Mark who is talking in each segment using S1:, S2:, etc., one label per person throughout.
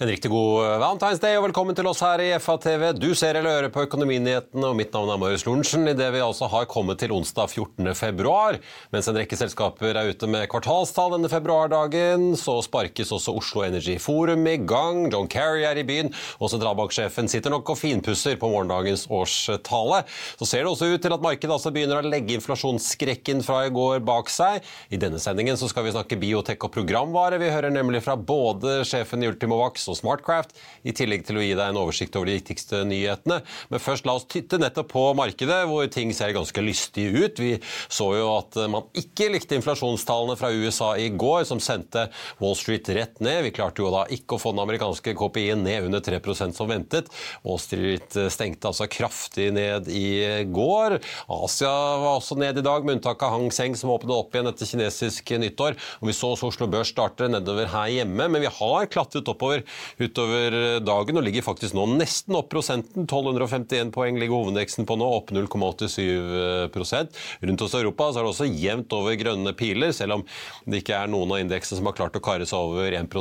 S1: En riktig god eh, Valentine's Day og velkommen til oss her i FA-TV. Du ser eller hører på Økonominyhetene, og mitt navn er Marius Lorentzen. Idet vi altså har kommet til onsdag 14. februar. Mens en rekke selskaper er ute med kvartalstall denne februardagen, så sparkes også Oslo Energy Forum i gang. John Kerry er i byen, og sentralbanksjefen sitter nok og finpusser på morgendagens årstale. Så ser det også ut til at markedet altså begynner å legge inflasjonsskrekken fra i går bak seg. I denne sendingen så skal vi snakke biotek og programvare. Vi hører nemlig fra både sjefen i Ultimovax og Smartcraft, i tillegg til å gi deg en oversikt over de viktigste nyhetene. Men først la oss titte nettopp på markedet, hvor ting ser ganske lystige ut. Vi så jo at man ikke likte inflasjonstallene fra USA i går, som sendte Wall Street rett ned. Vi klarte jo da ikke å få den amerikanske KPI-en ned under 3% som ventet. Wall Street stengte altså kraftig ned i går. Asia var også ned i dag, med unntak av Hang Seng, som åpnet opp igjen etter kinesisk nyttår. Og Vi så Oslo Børs starte nedover her hjemme, men vi har klatret oppover utover dagen og ligger faktisk nå nesten opp prosenten. 1251 poeng ligger hovedveksten på nå, opp 0,87% Rundt i Europa så er det også jevnt over grønne piler, selv om det ikke er noen av indeksene som har klart å kare seg over 1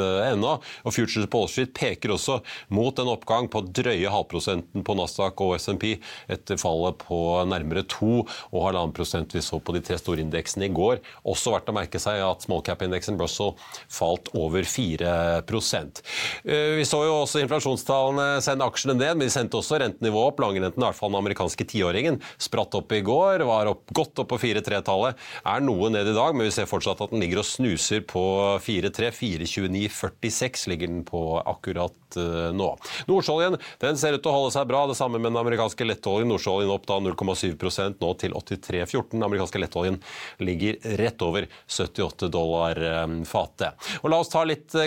S1: eh, ennå. Og Futures på Wall peker også mot en oppgang på drøye halvprosenten på Nasdaq og SMP etter fallet på nærmere 2 og halvannen prosent vi så på de tre store indeksene i går. Også verdt å merke seg at small cap-indeksen Brussel falt over 4 Eh, vi så jo også inflasjonstallene sende aksjene ned, men de sendte også rentenivået opp. Langrenten, i hvert fall den amerikanske tiåringen, spratt opp i går, var opp, godt opp på 4-3-tallet. Er noe ned i dag, men vi ser fortsatt at den ligger og snuser på 4-3. 4-29-46 ligger den på akkurat uh, nå. Nordsjøoljen den ser ut til å holde seg bra. Det samme med den amerikanske lettoljen. Nordsjøoljen opp da 0,7% nå til 83,14. Den amerikanske lettoljen ligger rett over 78 dollar um, fatet. Og La oss ta litt uh,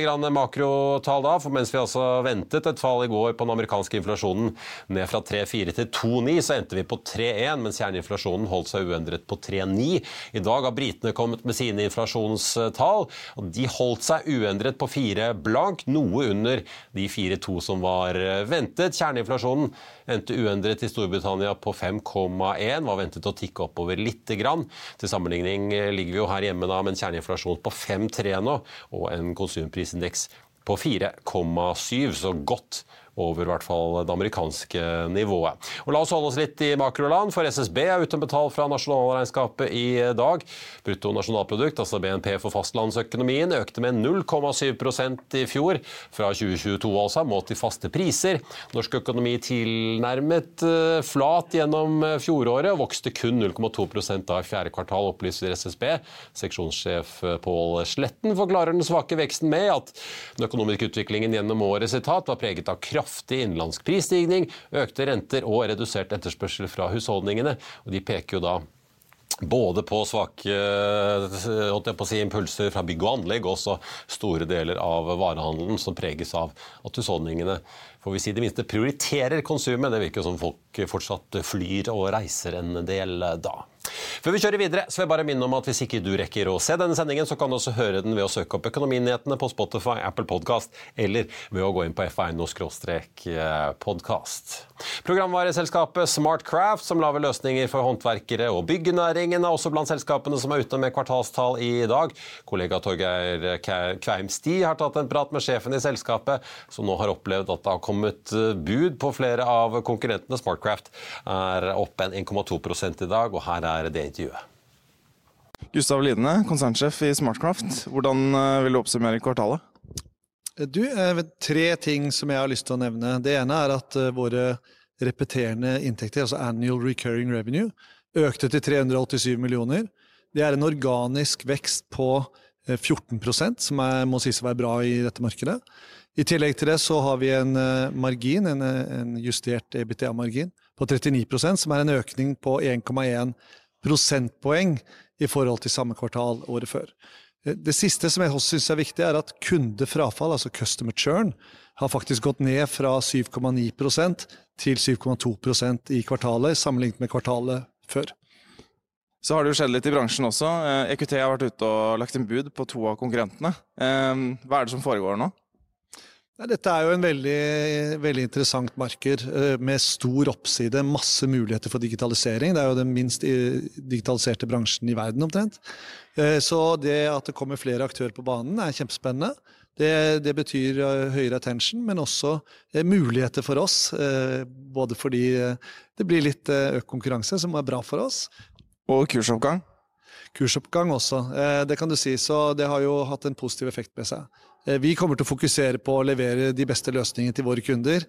S1: makrotall da, for mens vi altså ventet et fall i går på den amerikanske inflasjonen ned fra 3,4 til 2,9, så endte vi på 3,1, mens kjerneinflasjonen holdt seg uendret på 3,9. I dag har britene kommet med sine inflasjonstall, og de holdt seg uendret på 4 blank, noe under de 4,2 som var ventet. Kjerneinflasjonen endte uendret i Storbritannia på 5,1, var ventet å tikke oppover lite grann. Til sammenligning ligger vi jo her hjemme da med en kjerneinflasjon på 5,3 nå, og en konsumprisindeks på 4,7, så godt over hvert fall det amerikanske nivået. Og La oss holde oss litt i makroland, for SSB er uten betalt fra nasjonalregnskapet i dag. Brutto nasjonalprodukt, altså BNP for fastlandsøkonomien, økte med 0,7% i fjor, fra 2022 altså, målt i faste priser. Norsk økonomi tilnærmet uh, flat gjennom eh, fjoråret, og vokste kun 0,2 da i fjerde kvartal, opplyser SSB. Seksjonssjef eh, Pål Sletten forklarer den svake veksten med at den økonomiske utviklingen gjennom året sitat, var preget av kraftig kraftig innenlandsk prisstigning, økte renter og redusert etterspørsel fra husholdningene. Og De peker jo da både på svake si, impulser fra bygg og anlegg, og også store deler av varehandelen som preges av at husholdningene får vi si det minste prioriterer konsumet. Det virker som folk fortsatt flyr og reiser en del da. Før vi kjører videre, så vil jeg bare minne om at hvis ikke du rekker å se denne sendingen, så kan du også høre den ved å søke opp Økonominyhetene på Spotify, Apple Podcast eller ved å gå inn på f1.no-podkast. Programvareselskapet Smartcraft, som lager løsninger for håndverkere og byggenæringen, er også blant selskapene som er ute med kvartalstall i dag. Kollega Torgeir Kveim Sti har tatt en prat med sjefen i selskapet, som nå har opplevd at det har kommet bud på flere av konkurrentene. Smartcraft er opp en 1,2 i dag, og her er er det intervjuet.
S2: Gustav Lidene, konsernsjef i Smartcraft. Hvordan eh, vil du oppsummere kvartalet?
S3: Du, eh, tre ting som jeg har lyst til å nevne. Det ene er at eh, våre repeterende inntekter, altså annual recurring revenue, økte til 387 millioner. Det er en organisk vekst på 14% som er, må sies å være bra i dette markedet. I tillegg til det så har vi en margin, en, en justert EBTA-margin, på 39% som er en økning på 1,1 prosentpoeng i forhold til samme kvartal året før. Det siste som jeg også syns er viktig, er at kundefrafall, altså customer churn, har faktisk gått ned fra 7,9% til 7,2% i kvartalet, sammenlignet med kvartalet før.
S2: Så har det jo skjedd litt i bransjen også. EQT har vært ute og lagt inn bud på to av konkurrentene. Hva er det som foregår nå?
S3: Dette er jo en veldig, veldig, interessant marker med stor oppside, masse muligheter for digitalisering. Det er jo den minst digitaliserte bransjen i verden omtrent. Så det at det kommer flere aktører på banen er kjempespennende. Det, det betyr høyere attention, men også muligheter for oss. Både fordi det blir litt økt konkurranse, som er bra for oss,
S2: og kursoppgang?
S3: Kursoppgang også, det kan du si. Så det har jo hatt en positiv effekt med seg. Vi kommer til å fokusere på å levere de beste løsningene til våre kunder,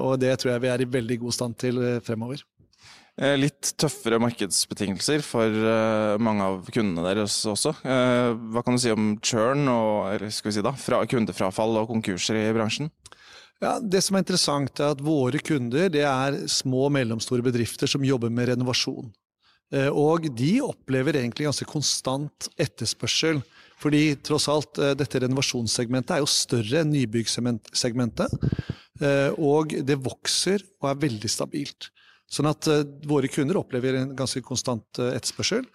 S3: og det tror jeg vi er i veldig god stand til fremover.
S2: Litt tøffere markedsbetingelser for mange av kundene deres også. Hva kan du si om churn og eller skal vi si da, fra kundefrafall og konkurser i bransjen?
S3: Ja, det som er interessant er at våre kunder det er små og mellomstore bedrifter som jobber med renovasjon. Og de opplever egentlig ganske konstant etterspørsel. Fordi tross alt, dette renovasjonssegmentet er jo større enn nybyggsegmentet. Og det vokser og er veldig stabilt. Sånn at våre kunder opplever en ganske konstant etterspørsel.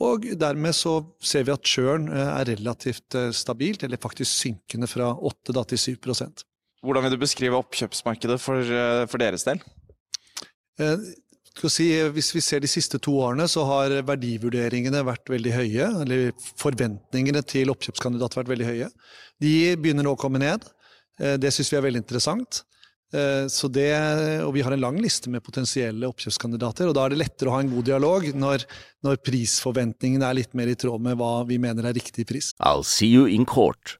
S3: Og dermed så ser vi at churn er relativt stabilt, eller faktisk synkende fra 8 til 7%.
S2: Hvordan vil du beskrive oppkjøpsmarkedet for, for deres del?
S3: Si, hvis vi ser de siste to årene, så har verdivurderingene vært veldig høye. Eller forventningene til oppkjøpskandidater vært veldig høye. De begynner nå å komme ned. Det syns vi er veldig interessant. Så det, og vi har en lang liste med potensielle oppkjøpskandidater, og da er det lettere å ha en god dialog når, når prisforventningene er litt mer i tråd med hva vi mener er riktig pris.
S4: I'll see you in court.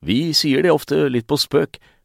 S4: Vi sier det ofte litt på spøk,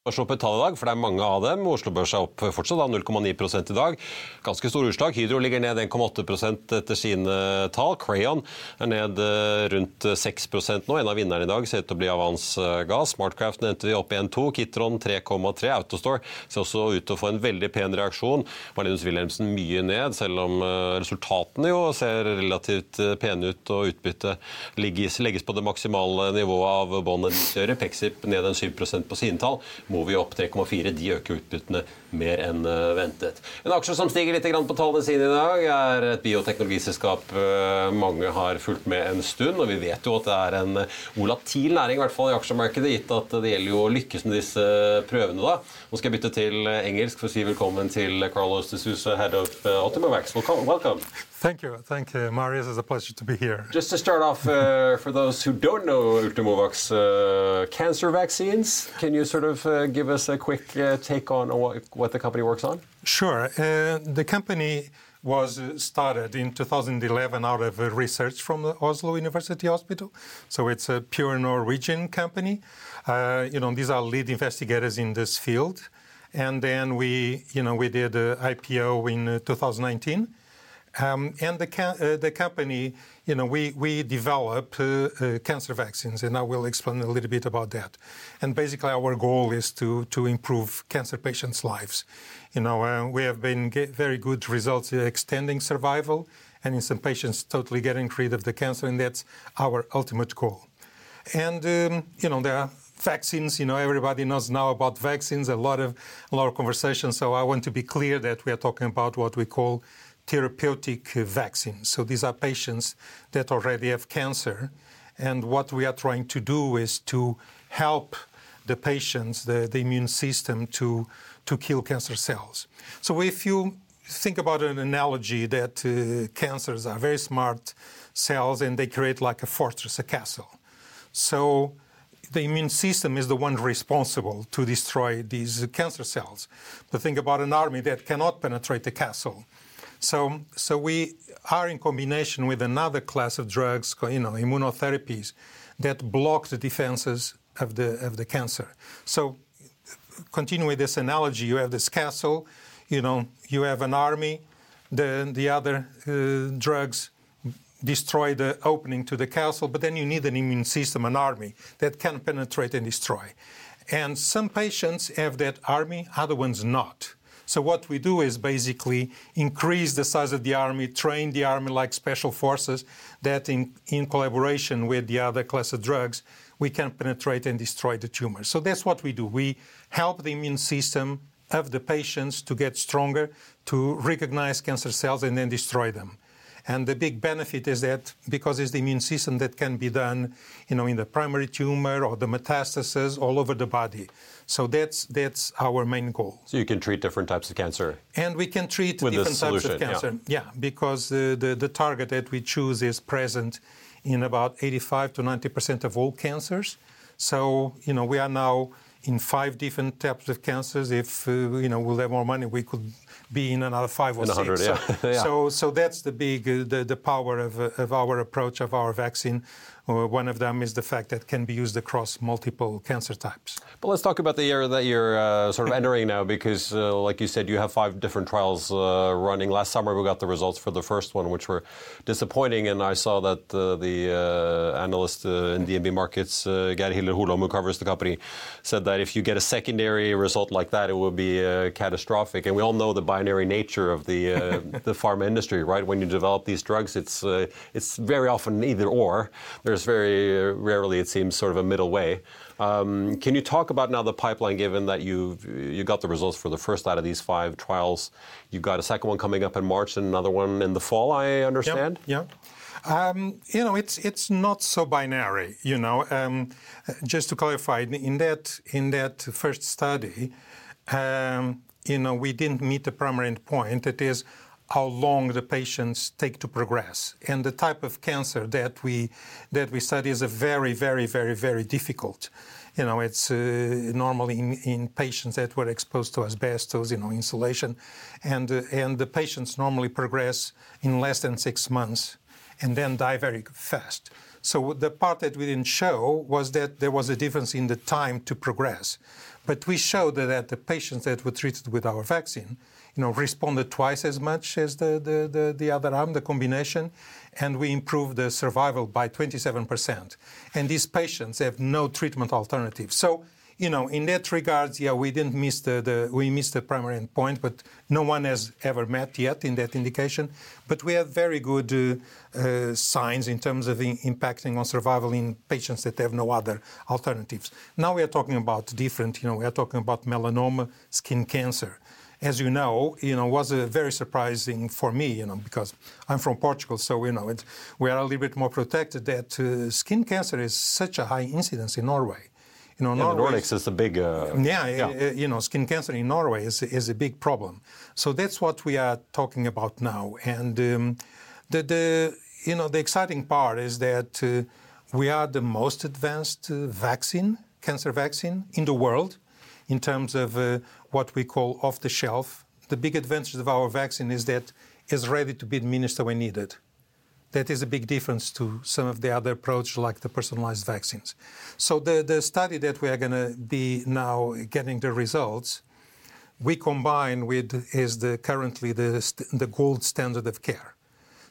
S1: Børs opp tall i dag, for det er mange av dem. Oslo Børs er opp fortsatt, 0,9 i dag. Ganske store utslag. Hydro ligger ned 1,8% etter sine tall. Crayon er ned eh, rundt 6% nå. En av vinnerne i dag ser ut til å bli Avans eh, Gass. Smartcraft nevnte vi opp 1,2. Kitron 3,3. Autostore ser også ut til å få en veldig pen reaksjon. Marlinus Wilhelmsen mye ned, selv om eh, resultatene jo ser relativt pene ut og utbyttet legges på det maksimale nivået av båndet. Pexip ned en 7% på sine tall. Movi opp 3,4. De øker utbyttene mer enn eh, ventet. En aksje som stiger litt på tallene sine i dag, er et bioteknologiselskap eh, mange har fulgt med en stund. Og vi vet jo at det er en volatil næring, i hvert fall i aksjemarkedet, gitt at det gjelder jo å lykkes med disse prøvene. da. Nå skal jeg bytte til engelsk for å si velkommen til Carlos de Suse, head of Ultimavax. Welcome.
S5: Thank you. Thank you, Marius. It's a pleasure to be here.
S1: Just to start off, uh, for those who don't know Ultimovax, uh, cancer vaccines, can you sort of uh, give us a quick uh, take on what, what, the company works on?
S5: Sure. Uh, the company was uh, started in 2011 out of research from the Oslo University Hospital. So it's a pure Norwegian company. you know, these are lead investigators in this field. And then we, you know, we did an IPO in 2019 um, and the, uh, the, company, you know, we, we develop uh, uh, cancer vaccines, and I will explain a little bit about that. And basically, our goal is to, to improve cancer patients' lives. You know, uh, we have been very good results extending survival, and in some patients, totally getting rid of the cancer, and that's our ultimate goal. And, um, you know, there are vaccines. You know, everybody knows now about vaccines. A lot of a lot of conversation. So I want to be clear that we are talking about what we call therapeutic vaccines. So these are patients that already have cancer, and what we are trying to do is to help the patients, the, the immune system, to to kill cancer cells. So if you think about an analogy that uh, cancers are very smart cells and they create like a fortress, a castle. So the immune system is the one responsible to destroy these cancer cells. But think about an army that cannot penetrate the castle. So, so we are in combination with another class of drugs, you know, immunotherapies, that block the defenses of the of the cancer. So, continue with this analogy. You have this castle, you know, you have an army. The the other uh, drugs destroy the opening to the castle, but then you need an immune system, an army that can penetrate and destroy. And some patients have that army, other ones not. So what we do is basically increase the size of the army, train the army like special forces that in, in collaboration with the other class of drugs, we can penetrate and destroy the tumor. So that's what we do. We help the immune system of the patients to get stronger, to recognize cancer cells and then destroy them. And the big benefit is that because it's the immune system that can be done, you know, in the primary tumor or the metastases all over the body. So that's that's our main goal.
S1: So you can treat different types of cancer.
S5: And we can treat
S1: With
S5: different
S1: this
S5: types of cancer. Yeah, because the, the, the target that we choose is present in about 85 to 90 percent of all cancers. So you know we are now in five different types of cancers. If uh, you know we'll have more money, we could be in another five or
S1: yeah.
S5: So,
S1: Yeah.
S5: so so that's the big uh, the, the power of, uh, of our approach of our vaccine. One of them is the fact that it can be used across multiple cancer types.
S1: But let's talk about the year that you're uh, sort of entering now, because, uh, like you said, you have five different trials uh, running. Last summer, we got the results for the first one, which were disappointing, and I saw that uh, the uh, analyst uh, in DNB Markets, uh, Geir Hiller Holom, who covers the company, said that if you get a secondary result like that, it will be uh, catastrophic. And we all know the binary nature of the uh, the pharma industry, right? When you develop these drugs, it's uh, it's very often either or. There's very uh, rarely, it seems, sort of a middle way. Um, can you talk about now the pipeline, given that you you got the results for the first out of these five trials? You got a second one coming up in March and another one in the fall, I understand.
S5: Yeah. Um, you know, it's it's not so binary. You know, um, just to clarify, in that in that first study, um, you know, we didn't meet the primary endpoint. It is how long the patients take to progress, and the type of cancer that we that we study is a very, very, very, very difficult. You know, it's uh, normally in, in patients that were exposed to asbestos, you know, insulation, and uh, and the patients normally progress in less than six months and then die very fast. So the part that we didn't show was that there was a difference in the time to progress. But we showed that the patients that were treated with our vaccine, you know, responded twice as much as the, the, the, the other arm, the combination, and we improved the survival by 27%. And these patients have no treatment alternative. So you know, in that regards, yeah, we didn't miss the, the we missed the primary endpoint, but no one has ever met yet in that indication. But we have very good uh, uh, signs in terms of in, impacting on survival in patients that have no other alternatives. Now we are talking about different, you know, we are talking about melanoma, skin cancer. As you know, you know, was uh, very surprising for me, you know, because I'm from Portugal, so you know, it, we are a little bit more protected. That uh, skin cancer is such a high incidence in Norway. You know,
S1: Yeah, the
S5: Norway-
S1: Nordics is a big. Uh,
S5: yeah, uh, you know, skin cancer in Norway is, is a big problem. So that's what we are talking about now. And um, the, the, you know, the exciting part is that uh, we are the most advanced uh, vaccine, cancer vaccine in the world in terms of uh, what we call off the shelf. The big advantage of our vaccine is that it's ready to be administered when needed. That is a big difference to some of the other approaches like the personalized vaccines. So the, the study that we are going to be now getting the results, we combine with is the currently the, the gold standard of care.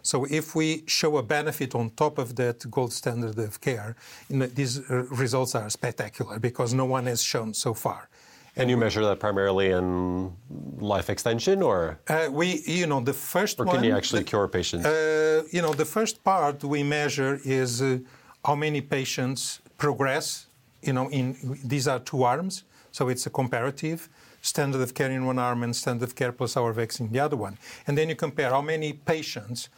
S5: So if we show a benefit on top of that gold standard of care, you know, these uh, results are spectacular because no one has shown so far.
S1: And you measure that primarily in life extension, or,
S5: Uh, we, you know, the first
S1: or
S5: one.
S1: can you actually cure patients?
S5: Uh, you know, the first part we measure is uh, how many patients progress you know, in these are two arms, so it's a comparative standard of care in one arm and standard of care plus our vaccine in the other one. And then you compare how many patients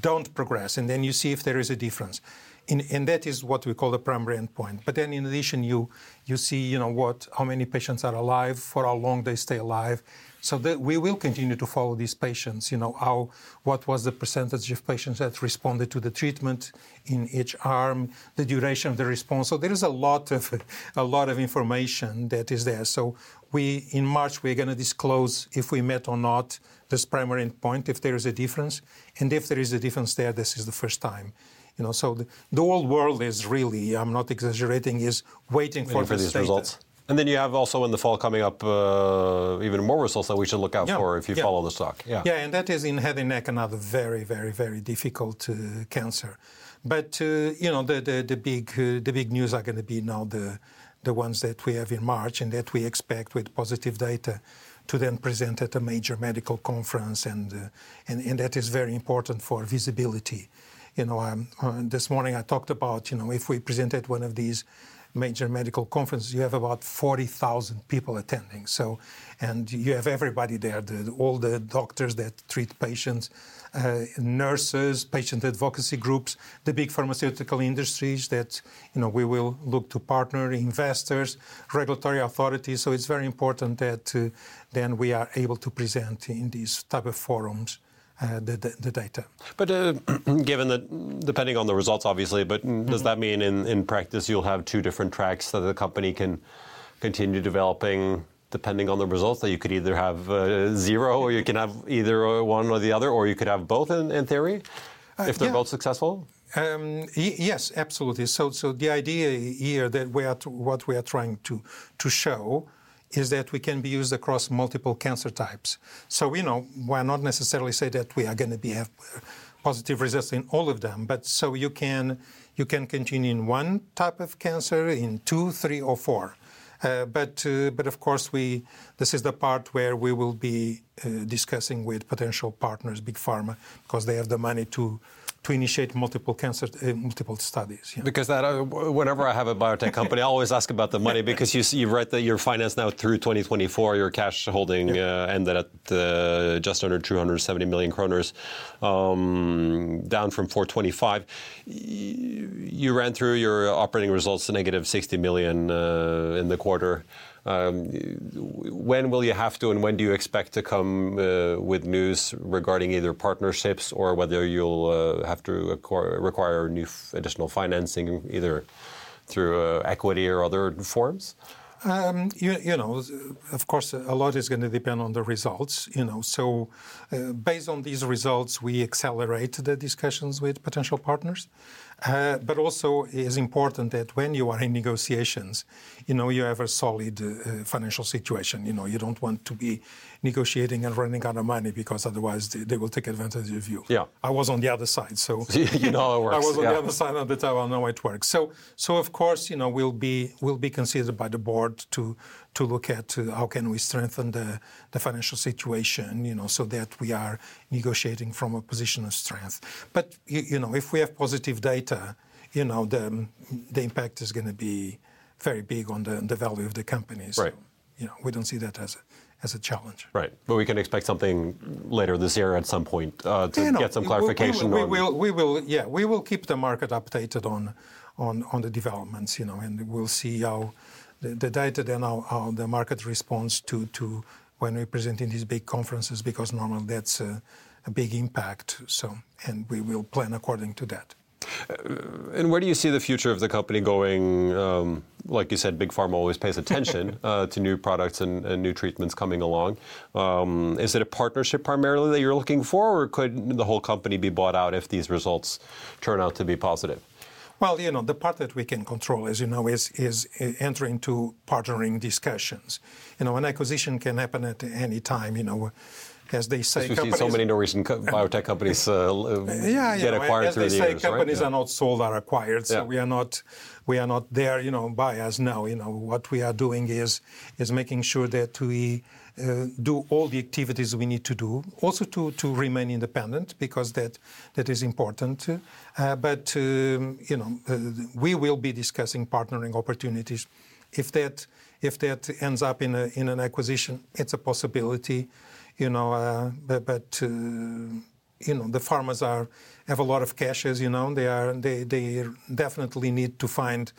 S5: don't progress, and then you see if there is a difference. And that is what we call the primary endpoint. But then, in addition, you you see, you know, what how many patients are alive, for how long they stay alive. So that we will continue to follow these patients. You know, how what was the percentage of patients that responded to the treatment in each arm, the duration of the response. So there is a lot of a lot of information that is there. So we in March we're going to disclose if we met or not this primary endpoint, if there is a difference, and if there is a difference there, this is the first time. You know, so the, the whole world is really, I'm not exaggerating, is waiting,
S1: waiting
S5: for,
S1: for these
S5: data.
S1: results. And then you have also in the fall coming up uh, even more results that we should look out
S5: Yeah,
S1: for if you
S5: yeah.
S1: follow the stock. Yeah.
S5: Yeah, and that is in head and neck, another very, very, very difficult uh, cancer. But uh, you know, the the, the big uh, the big news are going to be now the the ones that we have in March and that we expect with positive data to then present at a major medical conference, and uh, and, and that is very important for visibility. You know, um, uh, this morning I talked about you know if we present at one of these major medical conferences, you have about 40,000 people attending. So, and you have everybody there, the, all the doctors that treat patients, uh, nurses, patient advocacy groups, the big pharmaceutical industries that, you know, we will look to partner, investors, regulatory authorities. So it's very important that uh, then we are able to present in these type of forums uh, the, the, the data.
S1: But uh, given that, depending on the results, obviously, but
S5: Mm-hmm.
S1: does that mean in, in practice you'll have two different tracks that the company can continue developing depending on the results? That you could either have uh, zero or you can have either one or the other, or you could have both in, in theory if they're
S5: yeah.
S1: both successful?
S5: Um, y- yes, absolutely. So, so the idea here that we are t- what we are trying to to show is that we can be used across multiple cancer types. So, you know, we're not necessarily say that we are going to be have positive results in all of them, but so you can you can continue in one type of cancer, in two, three, or four. Uh, but uh, but of course we this is the part where we will be uh, discussing with potential partners, big pharma, because they have the money to to initiate multiple cancer uh, multiple studies. yeah.
S1: Because that, uh, whenever I have a biotech company, I always ask about the money because you you write that you're financed now through 2024. Your cash holding uh, ended at uh, just under 270 million kroners, um, down from 425. You ran through your operating results, negative 60 million uh, in the quarter. Um, when will you have to, and when do you expect to come uh, with news regarding either partnerships or whether you'll uh, have to require new additional financing, either through uh, equity or other forms?
S5: Um, you, know, of course, a lot is going to depend on the results. You know, so based on these results, we accelerate the discussions with potential partners. Uh, but also, it is important that when you are in negotiations, you know, you have a solid uh, financial situation. You know, you don't want to be negotiating and running out of money because otherwise they, they will take advantage of you.
S1: Yeah.
S5: I was on the other side, so
S1: You know how it works,
S5: I was on
S1: yeah.
S5: the other side of the table. I know how it works. So, so of course, you know, we'll be will be considered by the board to to look at uh, how can we strengthen the the financial situation, you know, so that we are negotiating from a position of strength. But you, you know, if we have positive data, you know, the the impact is going to be very big on the the value of the company. So,
S1: Right.
S5: You know, we don't see that as a as a challenge.
S1: Right, but we can expect something later this year at some point uh, to
S5: You know,
S1: get some
S5: we- we-
S1: clarification
S5: We,
S1: on.
S5: will, we will, yeah, we will keep the market updated on, on, on the developments, you know, and we'll see how the, the data then how, how the market responds to, to when we present in these big conferences, because normally that's a, a big impact. So, and we will plan according to that.
S1: And where do you see the future of the company going? Um, like you said, Big Pharma always pays attention uh, to new products and, and new treatments coming along. Um, is it a partnership primarily that you're looking for, or could the whole company be bought out if these results turn out to be positive?
S5: Well, you know, the part that we can control, as you know, is is enter into partnering discussions. You know, an acquisition can happen at any time. You know, as they say,
S1: We've seen so many Norwegian co- biotech companies uh,
S5: yeah, you
S1: get
S5: know,
S1: acquired
S5: as
S1: through
S5: they
S1: the
S5: say,
S1: years,
S5: companies
S1: right?
S5: are not sold, are acquired. So
S1: Yeah.
S5: we are not, we are not there, you know, by us now. You know, what we are doing is is making sure that we uh, do all the activities we need to do, also to, to remain independent because that that is important. Uh, but um, you know, uh, we will be discussing partnering opportunities. If that if that ends up in a in an acquisition, it's a possibility. You know, uh, but, but uh, you know the farmers are have a lot of cash, as you know. They are they they definitely need to find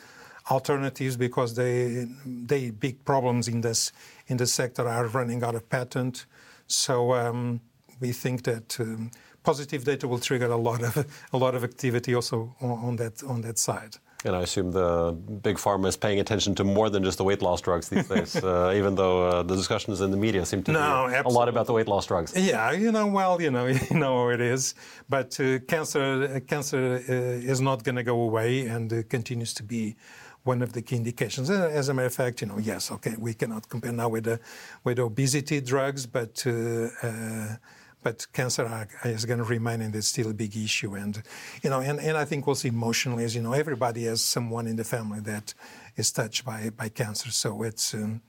S5: alternatives because they they big problems in this in the sector are running out of patent. So um, we think that um, positive data will trigger a lot of a lot of activity also on, on that on that side.
S1: And I assume the big pharma is paying attention to more than just the weight loss drugs these days, uh, even though uh, the discussions in the media seem to
S5: no,
S1: be
S5: absolutely.
S1: a lot about the weight loss drugs.
S5: Yeah, you know, well, you know, you know how it is. But uh, cancer, uh, cancer uh, is not going to go away and uh, continues to be one of the key indications. As a matter of fact, you know, yes, okay, we cannot compare now with the with obesity drugs, but uh, uh, but cancer is going to remain, and it's still a big issue. And you know, and, and I think also emotionally, as you know, everybody has someone in the family that is touched by by cancer. So it's um,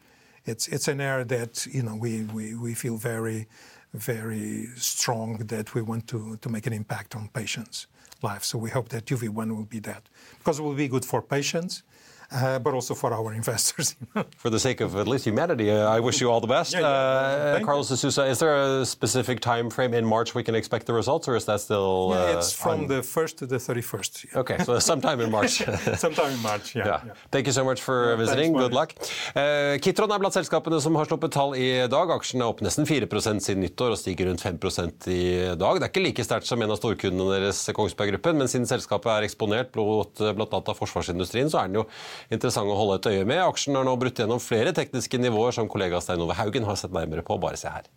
S5: it's it's an area that you know we we, we feel very very strong that we want to to make an impact on patients' lives. So we hope that UV1 will be that because it will be good for patients uh, but also for our investors.
S1: for the sake of at least humanity, uh, I wish you all the best. Yeah, yeah. Uh, Carlos de Sousa, is there a specific time frame in March we can expect the results, or is that still?
S5: Yeah, uh, it's from on... the 1st to the 31st.
S1: Yeah. Okay, so sometime in March.
S5: sometime in March, yeah.
S1: Thank you so much for visiting. Good luck. Uh, Kitron er blant selskapene som har sluppet tall i dag. Aksjene er opp nesten 4% siden nyttår og stiger rundt 5% i dag. Det er ikke like sterkt som en av storkundene deres, Kongsberg Gruppen, men siden selskapet er eksponert annet av forsvarsindustrien, så er den jo interessant å holde et øye med. Aksjen har nå brutt gjennom flere tekniske nivåer som kollega Stein Ove Haugen har sett nærmere på. Bare se her.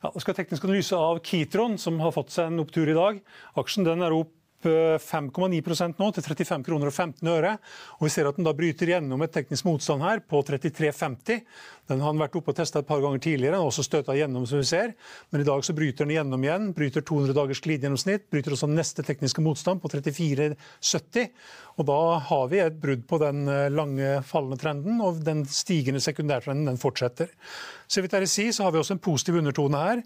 S6: Ja, det skal teknisk analyse av Kitron, som har fått seg en opptur i dag. Aksjen den er opp 5,9% nå, til 35 kroner og 15 øre. Og vi ser at den da bryter gjennom et teknisk motstand her på 33,50. Den har den vært oppe og testa et par ganger tidligere, den har også støta gjennom, som vi ser. Men i dag så bryter den gjennom igjen. Bryter 200 dagers glidegjennomsnitt. Bryter også neste tekniske motstand på 34,70. Og da har vi et brudd på den eh, lange fallende trenden, og den stigende sekundærtrenden den fortsetter. Så vidt jeg vil si, så har vi også en positiv undertone her.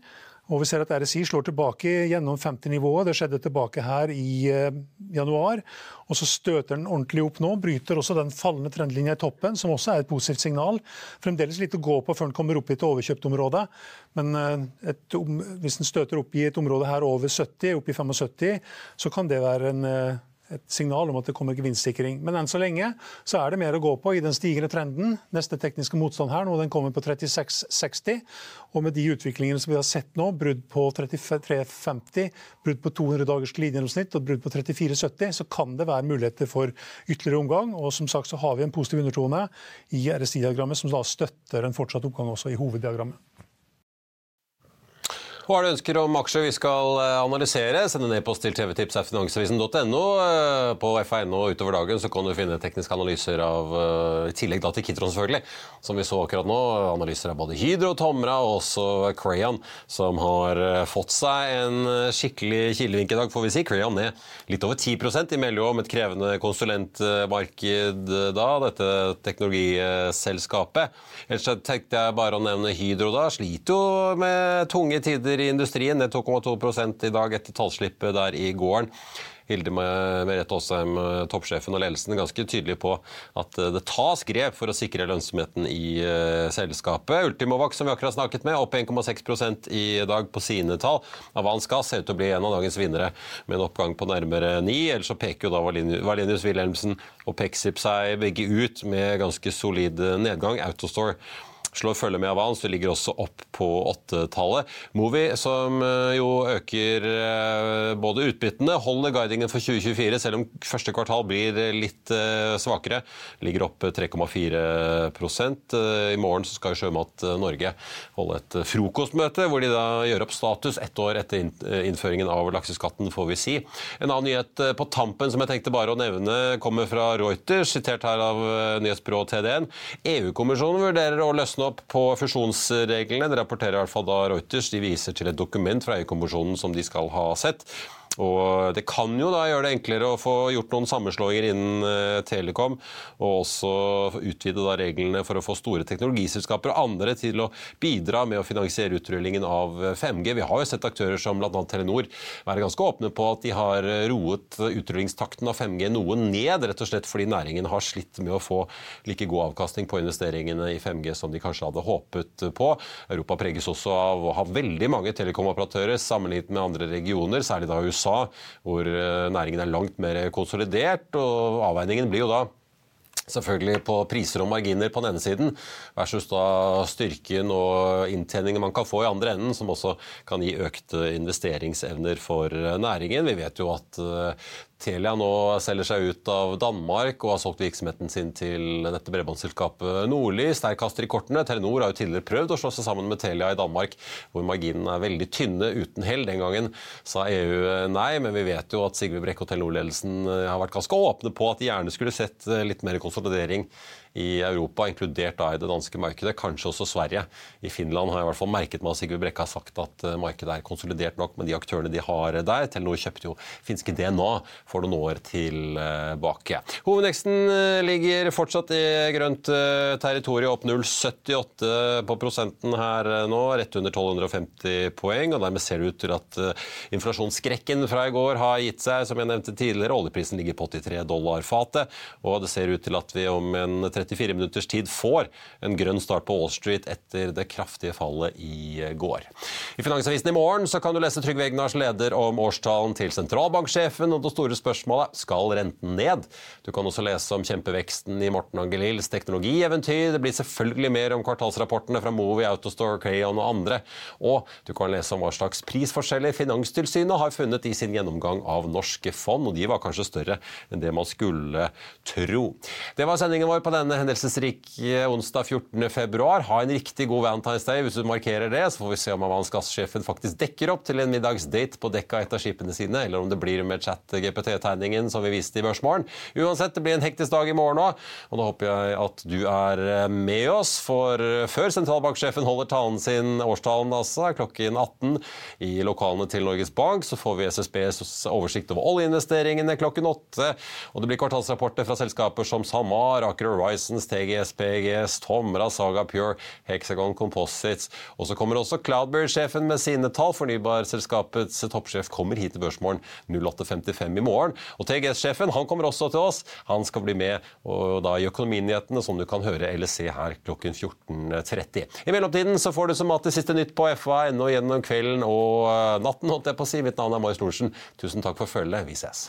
S6: Og vi ser at RSI slår tilbake gjennom 50-nivået. Det skjedde tilbake her i eh, januar. Og så støter den ordentlig opp nå. Bryter også den fallende trendlinja i toppen, som også er et positivt signal. Fremdeles litt å gå på før den kommer opp i et overkjøpt område. Men eh, et, hvis den støter opp i et område her over 70, opp i 75, så kan det være en eh, et signal om at det kommer gevinstsikring. Men enn så lenge så er det mer å gå på i den stigende trenden. Neste tekniske motstand her nå, den kommer på 36,60. Og med de utviklingene som vi har sett nå, brudd på 33,50, brudd på 200 dagers glidegjennomsnitt og brudd på 34,70, så kan det være muligheter for ytterligere omgang. Og som sagt så har vi en positiv undertone i RSI-diagrammet som da støtter en fortsatt oppgang også i hoveddiagrammet.
S1: Hva er det ønsker om aksjer vi skal eh, analysere? Send en e-post til tvtips.finansavisen.no. Eh, på FA.no utover dagen så kan du finne tekniske analyser av eh, i tillegg da til Kitron, selvfølgelig, som vi så akkurat nå. Analyser av både Hydro, Tomra og også Crayon, som har fått seg en skikkelig kilevink i dag, får vi si. Crayon ned litt over 10 De melder jo om et krevende konsulentmarked da, dette teknologiselskapet. Ellers tenkte jeg bare å nevne Hydro da. Sliter jo med tunge tider i industrien, ned 2,2 i dag etter tallslippet der i gården. Hilde Merete Aasheim, toppsjefen og ledelsen, ganske tydelig på at eh, det tas grep for å sikre lønnsomheten i uh, selskapet. Ultimovac, som vi akkurat snakket med, opp 1,6 i dag på sine tall. Avans Gass ser ut til å bli en av dagens vinnere med en oppgang på nærmere 9. Ellers så peker jo da Valenius Wilhelmsen og Pexip seg begge ut med ganske solid nedgang. Autostore slår følge med Avans. Det ligger også opp på åttetallet. Movi, som eh, jo øker eh, både utbyttene, holder guidingen for 2024, selv om første kvartal blir litt eh, svakere. Ligger opp 3,4% I morgen skal Sjømat Norge holde et frokostmøte hvor de da gjør opp status ett år etter innføringen av lakseskatten, får vi si. En annen nyhet på tampen som jeg tenkte bare å nevne, kommer fra Reuters, sitert her av nyhetsbyrået TDN. EU-kommisjonen vurderer å løsne opp på fusjonsreglene. Det rapporterer i hvert fall da Reuters. De viser til et dokument fra EU-kommisjonen som de skal ha sett. Og det kan jo da gjøre det enklere å få gjort noen sammenslåinger innen eh, Telekom, og også utvide da reglene for å få store teknologiselskaper og andre til å bidra med å finansiere utrullingen av 5G. Vi har jo sett aktører som bl.a. Telenor være ganske åpne på at de har roet utrullingstakten av 5G noe ned, rett og slett fordi næringen har slitt med å få like god avkastning på investeringene i 5G som de kanskje hadde håpet på. Europa preges også av å ha veldig mange telekomoperatører sammenlignet med andre regioner, særlig da USA USA, hvor eh, næringen er langt mer konsolidert. og Avveiningen blir jo da selvfølgelig på priser og marginer på den ene siden, versus da styrken og inntjeningen man kan få i andre enden, som også kan gi økte investeringsevner for eh, næringen. Vi vet jo at eh, Telia nå selger seg ut av Danmark og har solgt virksomheten sin til dette bredbåndsselskapet Nordli. Sterk kaster i kortene. Telenor har jo tidligere prøvd å slå seg sammen med Telia i Danmark, hvor marginene er veldig tynne uten hell. Den gangen sa EU nei, men vi vet jo at Sigve Brekke og Telenor-ledelsen har vært ganske åpne på at de gjerne skulle sett litt mer konsolidering i Europa, inkludert da i det danske markedet, kanskje også Sverige. I Finland har jeg i hvert fall merket meg at Sigurd Brekke har sagt at eh, markedet er konsolidert nok med de aktørene de har der. Telenor kjøpte jo finske DNA for noen år tilbake. Hovedveksten eh, ligger fortsatt i grønt eh, territorium, opp 0,78 på prosenten her nå, rett under 1250 poeng. og Dermed ser det ut til at inflasjonsskrekken fra i går har gitt seg, som jeg nevnte tidligere. Oljeprisen ligger på 83 dollar fatet, og det ser ut til at vi om en 30 34 minutters tid får en grønn start på Wall Street etter det kraftige fallet i går. I Finansavisen i morgen kan du lese Trygve Egnars leder om årstalen til sentralbanksjefen og det store spørsmålet skal renten ned. Du kan også lese om kjempeveksten i Morten Angelils teknologieventyr. Det blir selvfølgelig mer om kvartalsrapportene fra Movi, Autostore, Crayon og andre. Og du kan lese om hva slags prisforskjeller Finanstilsynet har funnet i sin gjennomgang av norske fond, og de var kanskje større enn det man skulle tro. Det var sendingen vår på denne en hendelsesrik onsdag 14.2. Ha en riktig god Valentine's Day hvis du markerer det. Så får vi se om Avans Gass-sjefen faktisk dekker opp til en middagsdate på dekka et av skipene sine, eller om det blir med chat-GPT-tegningen som vi viste i Børsmorgen. Uansett, det blir en hektisk dag i morgen òg, og da håper jeg at du er med oss. For før sentralbanksjefen holder talen sin, årstalen altså, klokken 18 i lokalene til Norges Bank, så får vi SSBs oversikt over oljeinvesteringene klokken 8, og det blir kvartalsrapporter fra selskaper som SalMar, Aker Horizon, Horizons, TGS, PGS, Tomra, Saga Pure, Hexagon Composites. Og så kommer også Cloudberry-sjefen med sine tall. Fornybarselskapets toppsjef kommer hit til Børsmorgen 08.55 i morgen. Og TGS-sjefen han kommer også til oss. Han skal bli med og da i Økonominyhetene, som du kan høre eller se her klokken 14.30. I mellomtiden så får du som alltid siste nytt på FA.no gjennom kvelden og natten, holdt jeg på å si. Mitt navn er Marius Lorentzen. Tusen takk for følget. Vi ses.